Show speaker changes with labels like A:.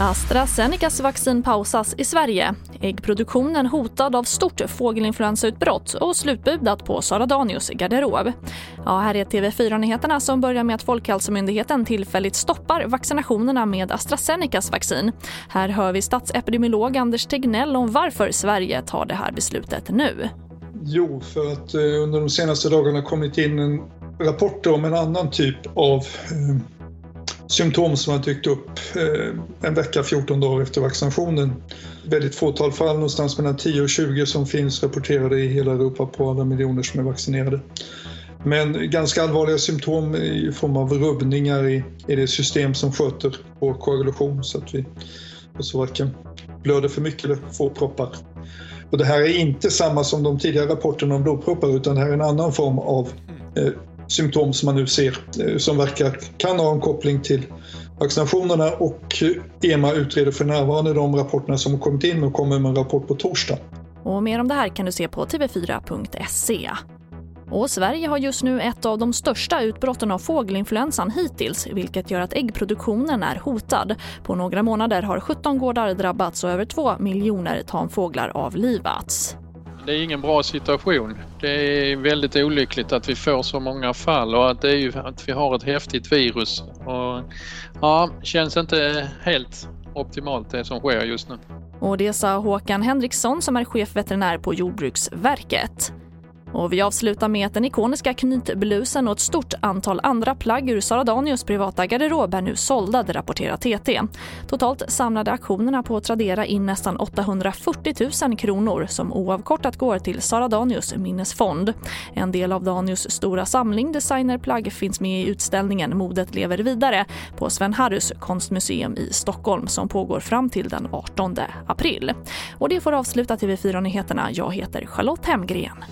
A: AstraZenecas vaccin pausas i Sverige. Äggproduktionen hotad av stort fågelinfluensautbrott och slutbudat på Sara Danius garderob. Ja, här är TV4-nyheterna som börjar med att Folkhälsomyndigheten tillfälligt stoppar vaccinationerna med AstraZenecas vaccin. Här hör vi statsepidemiolog Anders Tegnell om varför Sverige tar det här beslutet nu.
B: Jo, för att eh, under de senaste dagarna kommit in en rapporter om en annan typ av eh, symptom som har dykt upp eh, en vecka, 14 dagar efter vaccinationen. Väldigt fåtal fall, någonstans mellan 10 och 20 som finns rapporterade i hela Europa på alla miljoner som är vaccinerade. Men ganska allvarliga symptom i form av rubbningar i, i det system som sköter vår koagulation så att vi så varken blöder för mycket eller får proppar. Och det här är inte samma som de tidigare rapporterna om blodproppar utan det här är en annan form av eh, symptom som man nu ser eh, som verkar kan ha en koppling till vaccinationerna och EMA utreder för närvarande de rapporterna som har kommit in och kommer med en rapport på torsdag.
A: Och mer om det här kan du se på tv4.se. Och Sverige har just nu ett av de största utbrotten av fågelinfluensan hittills vilket gör att äggproduktionen är hotad. På några månader har 17 gårdar drabbats och över 2 miljoner tamfåglar avlivats.
C: Det är ingen bra situation. Det är väldigt olyckligt att vi får så många fall och att, det är ju, att vi har ett häftigt virus. Och, ja, känns inte helt optimalt det som sker just nu.
A: Och det sa Håkan Henriksson som är chefveterinär på Jordbruksverket. Och vi avslutar med att den ikoniska knytblusen och ett stort antal andra plagg ur Sara Danius privata garderob är nu sålda, det rapporterar TT. Totalt samlade aktionerna på Tradera in nästan 840 000 kronor som oavkortat går till Sara Danius minnesfond. En del av Danius stora samling designerplagg finns med i utställningen Modet lever vidare på Sven Harrys konstmuseum i Stockholm som pågår fram till den 18 april. Och det får avsluta TV4 Nyheterna. Jag heter Charlotte Hemgren.